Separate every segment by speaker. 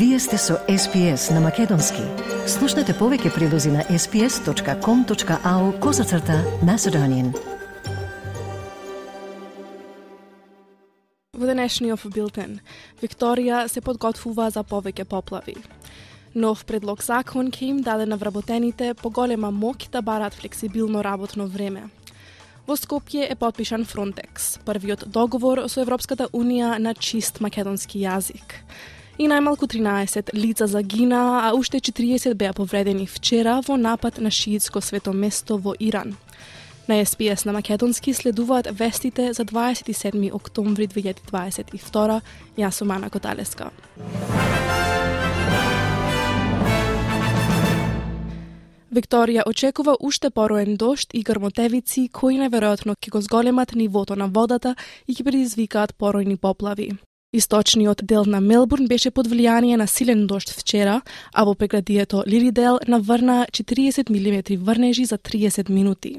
Speaker 1: Вие сте со SPS на Македонски. Слушнете повеќе прилози на sps.com.au козацрта на Седонин.
Speaker 2: Во денешниот билтен, Викторија се подготвува за повеќе поплави. Нов предлог закон ќе им даде на вработените поголема моќ да барат флексибилно работно време. Во Скопје е подпишан Фронтекс, првиот договор со Европската Унија на чист македонски јазик и најмалку 13 лица загинаа, а уште 40 беа повредени вчера во напад на шиитско свето место во Иран. На СПС на Македонски следуваат вестите за 27 октомври 2022. Јас сум Ана Коталеска. Викторија очекува уште пороен дошт и грмотевици кои најверојатно ќе го зголемат нивото на водата и ќе предизвикаат поројни поплави. Источниот дел на Мелбурн беше под влијание на силен дожд вчера, а во преградието Лиридел наврна 40 мм врнежи за 30 минути.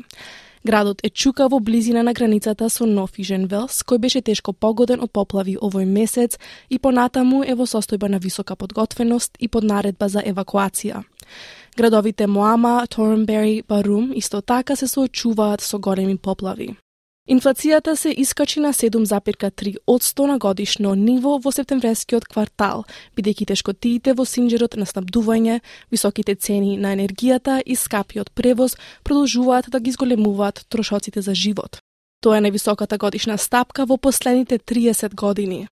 Speaker 2: Градот е чука во близина на границата со Нов Ижен Велс, кој беше тешко погоден од поплави овој месец и понатаму е во состојба на висока подготвеност и под наредба за евакуација. Градовите Моама, Торнбери, Барум исто така се соочуваат со големи поплави. Инфлацијата се искачи на 7,3 од 100 на годишно ниво во септемврескиот квартал, бидејќи тешкотиите во синџерот на снабдување, високите цени на енергијата и скапиот превоз продолжуваат да ги зголемуваат трошоците за живот. Тоа е највисоката годишна стапка во последните 30 години.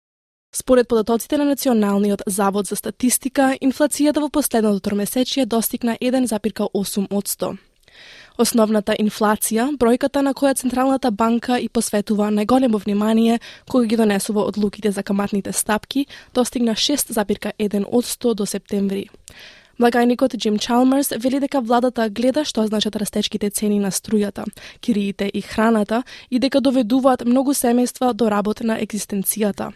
Speaker 2: Според податоците на Националниот завод за статистика, инфлацијата во последното тромесечие достигна 1,8 од 100. Основната инфлација, бројката на која Централната банка и посветува најголемо внимание кога ги донесува одлуките за каматните стапки, достигна 6,1% до септември. Благајникот Джим Чалмерс вели дека владата гледа што значат растечките цени на струјата, кириите и храната и дека доведуваат многу семејства до работ на екзистенцијата.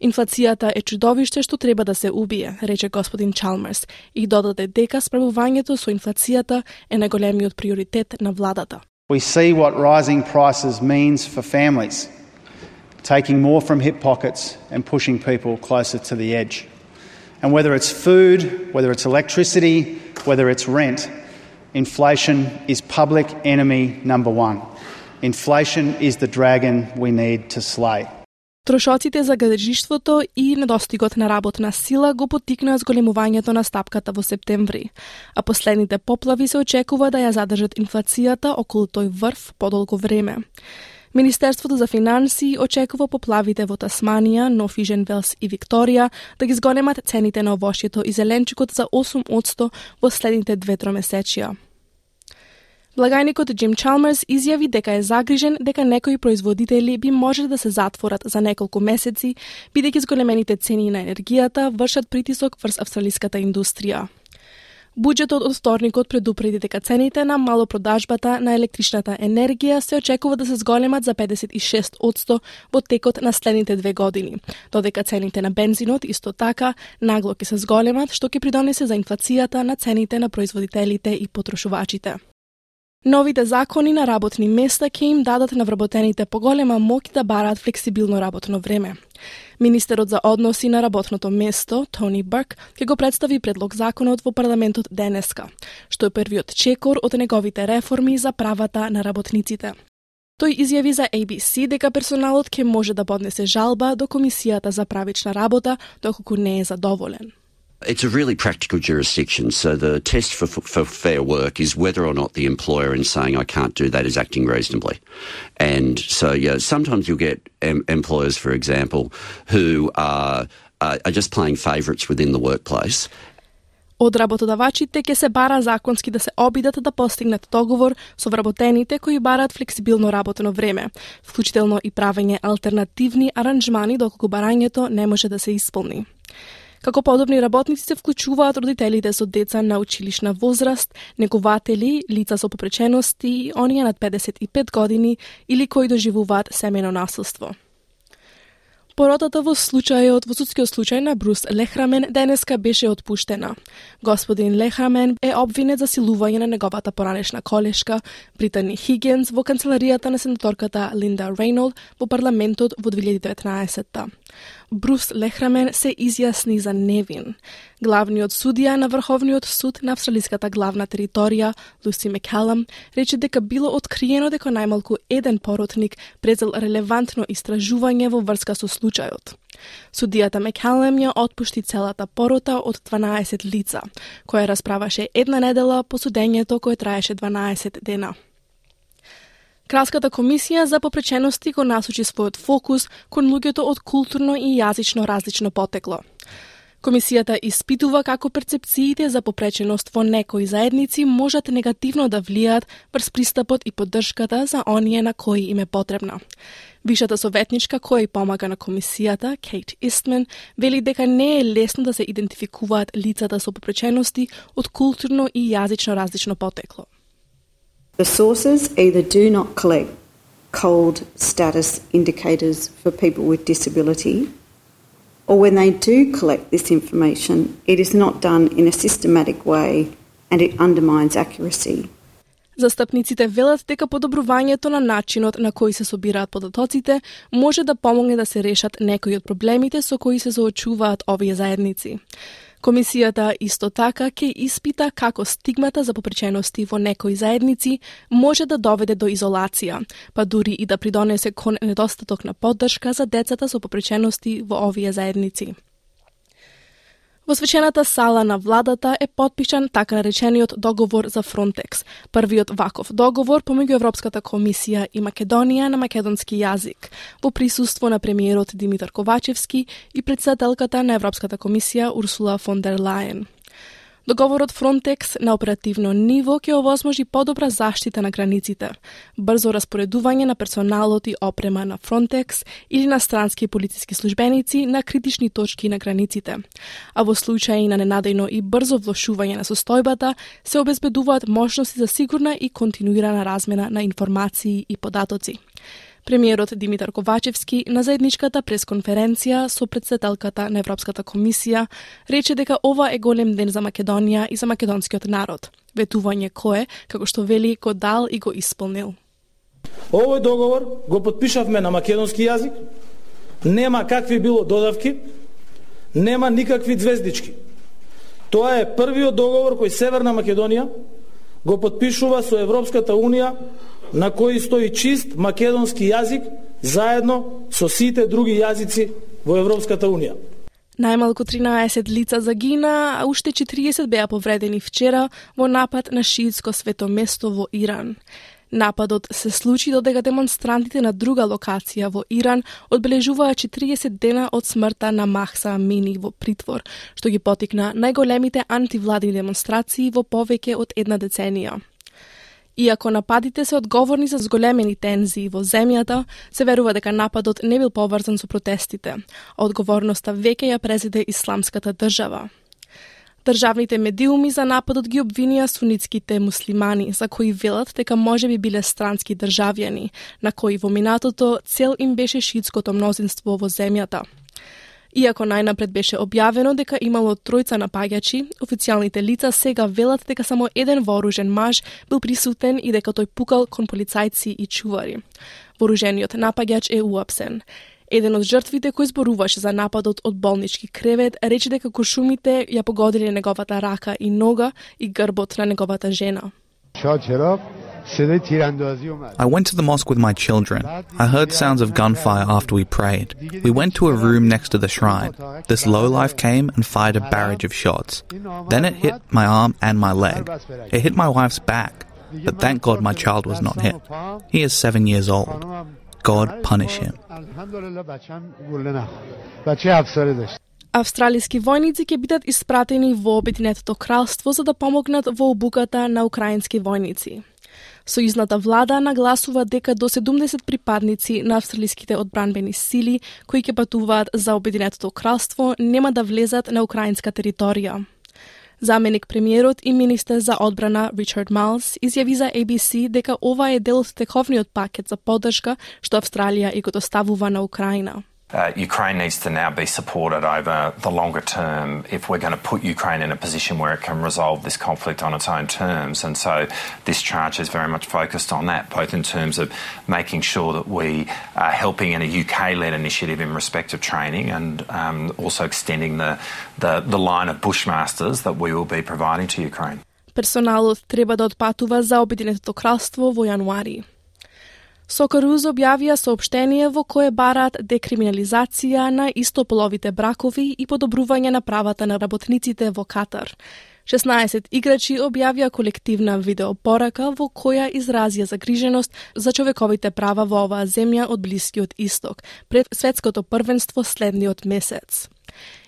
Speaker 2: Инфлацијата е чудовиште што треба да се убие, рече господин Чалмерс, и додаде дека справувањето со инфлацијата е најголемиот приоритет на владата.
Speaker 3: We see what rising prices means for families, taking more from hip pockets and pushing people closer to the edge. And whether it's food, whether it's electricity, whether it's rent, inflation is public enemy number one. Inflation is the dragon we need to slay.
Speaker 2: Трошоците за гадежиштвото и недостигот на работна сила го потикнаа зголемувањето на стапката во септември, а последните поплави се очекува да ја задржат инфлацијата околу тој врв подолго време. Министерството за финансии очекува поплавите во Тасманија, Нов Ижен Велс и Викторија да ги зголемат цените на овошјето и зеленчукот за 8 во следните две тромесечија. Благајникот Джим Чалмерс изјави дека е загрижен дека некои производители би може да се затворат за неколку месеци, бидејќи зголемените цени на енергијата вршат притисок врз австралиската индустрија. Буџетот од вторникот предупреди дека цените на малопродажбата на електричната енергија се очекува да се зголемат за 56% во текот на следните две години, додека цените на бензинот исто така нагло ќе се зголемат, што ќе придонесе за инфлацијата на цените на производителите и потрошувачите. Новите закони на работни места ќе им дадат на вработените поголема моќ да бараат флексибилно работно време. Министерот за односи на работното место, Тони Барк, ќе го представи предлог законот во парламентот денеска, што е првиот чекор од неговите реформи за правата на работниците. Тој изјави за ABC дека персоналот ќе може да поднесе жалба до Комисијата за правична работа доколку не е задоволен.
Speaker 4: It's a really practical jurisdiction. So the test for, for fair work is whether or not the employer in saying I can't do that is acting reasonably. And so, yeah, sometimes you'll get em- employers, for example, who are, uh, are just playing favourites within the workplace.
Speaker 2: Од работодавачите ќе се бара законски да се обидат да постигнат договор со вработените кои бараат флексибилно работено време, вклучително и правење алтернативни аранжмани доколку барањето не може да се исполни. Како подобни работници се вклучуваат родителите со деца на училишна возраст, негователи, лица со попречености оние над 55 години или кои доживуваат семено насилство. Поротата во случајот во судскиот случај на Брус Лехрамен денеска беше отпуштена. Господин Лехрамен е обвинет за силување на неговата поранешна колешка Британи Хигенс во канцеларијата на сенаторката Линда Рейнолд во парламентот во 2019 -та. Брус Лехрамен се изјасни за невин. Главниот судија на Врховниот суд на австралиската главна територија, Луси Мекалам, рече дека било откриено дека најмалку еден поротник презел релевантно истражување во врска со случајот. Судијата Мекалем ја отпушти целата порота од 12 лица, која расправаше една недела по судењето кое траеше 12 дена. Кралската комисија за попречености го насочи својот фокус кон луѓето од културно и јазично различно потекло. Комисијата испитува како перцепциите за попреченост во некои заедници можат негативно да влијат врз пристапот и поддршката за оние на кои им е потребна. Вишата советничка која и помага на комисијата, Кейт Истмен, вели дека не е лесно да се идентификуваат лицата со попречености од културно и јазично различно потекло.
Speaker 5: The sources either do not collect cold status indicators for people with disability, or when they do collect this information, it is not done in a systematic way and it undermines accuracy.
Speaker 2: Застапниците велат дека подобрувањето на начинот на кој се собираат податоците може да помогне да се решат некои од проблемите со кои се соочуваат овие заедници. Комисијата исто така ќе испита како стигмата за попречености во некои заедници може да доведе до изолација, па дури и да придонесе кон недостаток на поддршка за децата со попречености во овие заедници. Во свечената сала на владата е подпишан така наречениот договор за Фронтекс, првиот ваков договор помеѓу Европската комисија и Македонија на македонски јазик, во присуство на премиерот Димитар Ковачевски и председателката на Европската комисија Урсула фон дер Лајен. Договорот Frontex на оперативно ниво ќе овозможи подобра заштита на границите, брзо распоредување на персоналот и опрема на Frontex или на странски полициски службеници на критични точки на границите. А во случај на ненадејно и брзо влошување на состојбата, се обезбедуваат можности за сигурна и континуирана размена на информации и податоци. Премиерот Димитар Ковачевски на заедничката пресконференција со председателката на Европската комисија рече дека ова е голем ден за Македонија и за македонскиот народ. Ветување кое, како што вели, го дал и го исполнил.
Speaker 6: Овој договор го подпишавме на македонски јазик. Нема какви било додавки, нема никакви звездички. Тоа е првиот договор кој Северна Македонија го подпишува со Европската Унија на кој стои чист македонски јазик заедно со сите други јазици во Европската Унија.
Speaker 2: Најмалку 13 лица загина, а уште 40 беа повредени вчера во напад на шиитско свето место во Иран. Нападот се случи додека демонстрантите на друга локација во Иран одбележуваа 40 дена од смртта на Махса Амини во притвор, што ги потикна најголемите антивладни демонстрации во повеќе од една деценија. Иако нападите се одговорни за зголемени тензии во земјата, се верува дека нападот не бил поврзан со протестите, одговорноста веќе ја презеде исламската држава. Државните медиуми за нападот ги обвинија сунитските муслимани, за кои велат дека може би биле странски државјани, на кои во минатото цел им беше шиитското мнозинство во земјата. Иако најнапред беше објавено дека имало тројца напаѓачи, официјалните лица сега велат дека само еден вооружен маж бил присутен и дека тој пукал кон полицајци и чувари. Вооружениот напаѓач е уапсен. Еден од жртвите кој зборуваше за нападот од болнички кревет рече дека кошумите ја погодиле неговата рака и нога и грбот на неговата жена.
Speaker 7: I went to the mosque with my children. I heard sounds of gunfire after we prayed. We went to a room next to the shrine. This lowlife came and fired a barrage of shots. Then it hit my arm and my leg. It hit my wife's back. But thank God my child was not hit. He is seven years old. God punish him.
Speaker 2: Австралиски војници ќе бидат испратени во Обединетото кралство за да помогнат во обуката на украински војници. Сојузната влада нагласува дека до 70 припадници на австралиските одбранбени сили кои ќе патуваат за Обединетото кралство нема да влезат на украинска територија. Заменик премиерот и министер за одбрана Ричард Малс изјави за ABC дека ова е дел од тековниот пакет за поддршка што Австралија и го доставува на Украина.
Speaker 8: Uh, Ukraine needs to now be supported over the longer term if we're going to put Ukraine in a position where it can resolve this conflict on its own terms. And so this charge is very much focused on that, both in terms of making sure that we are helping in a UK led initiative in respect of training and um, also extending the, the, the line of Bushmasters that we will be providing to Ukraine.
Speaker 2: Персоналот треба да отпатува за Обединетото кралство во јануари. Сокаруз објавија сообштение во кое бараат декриминализација на истополовите бракови и подобрување на правата на работниците во Катар. 16 играчи објавија колективна видеопорака во која изразија загриженост за човековите права во оваа земја од Блискиот Исток пред светското првенство следниот месец.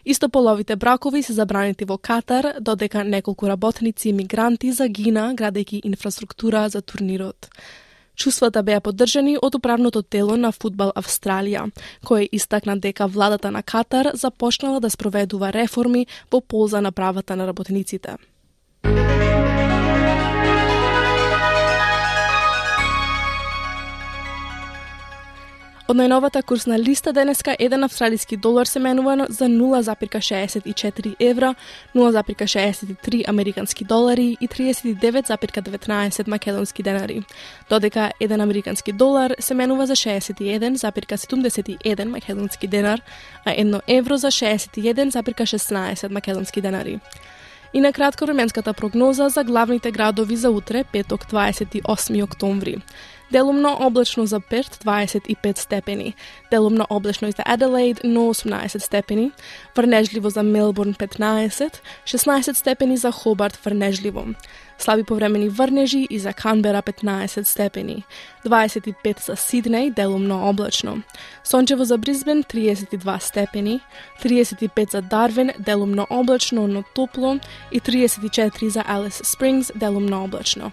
Speaker 2: Истополовите бракови се забранети во Катар, додека неколку работници и мигранти загина градејќи инфраструктура за турнирот. Чувствата беа поддржани од управното тело на Футбал Австралија, кој истакна дека владата на Катар започнала да спроведува реформи во полза на правата на работниците. Од најновата курсна листа денеска еден австралиски долар се менува за 0,64 евра, 0,63 американски долари и 39,19 македонски денари, додека еден американски долар се менува за 61,71 македонски денар, а едно евро за 61,16 македонски денари. И на кратко временската прогноза за главните градови за утре, петок 28 октомври. Делумно облачно за Перт 25 степени, делумно облачно и за Аделаид но 18 степени, врнежливо за Мелбурн 15, 16 степени за Хобарт врнежливо, слаби повремени врнежи и за Канбера 15 степени, 25 за Сиднеј делумно облачно, сончево за Бризбен 32 степени, 35 за Дарвин делумно облачно но топло. И 34 за Алис Спрингс делумно облачно.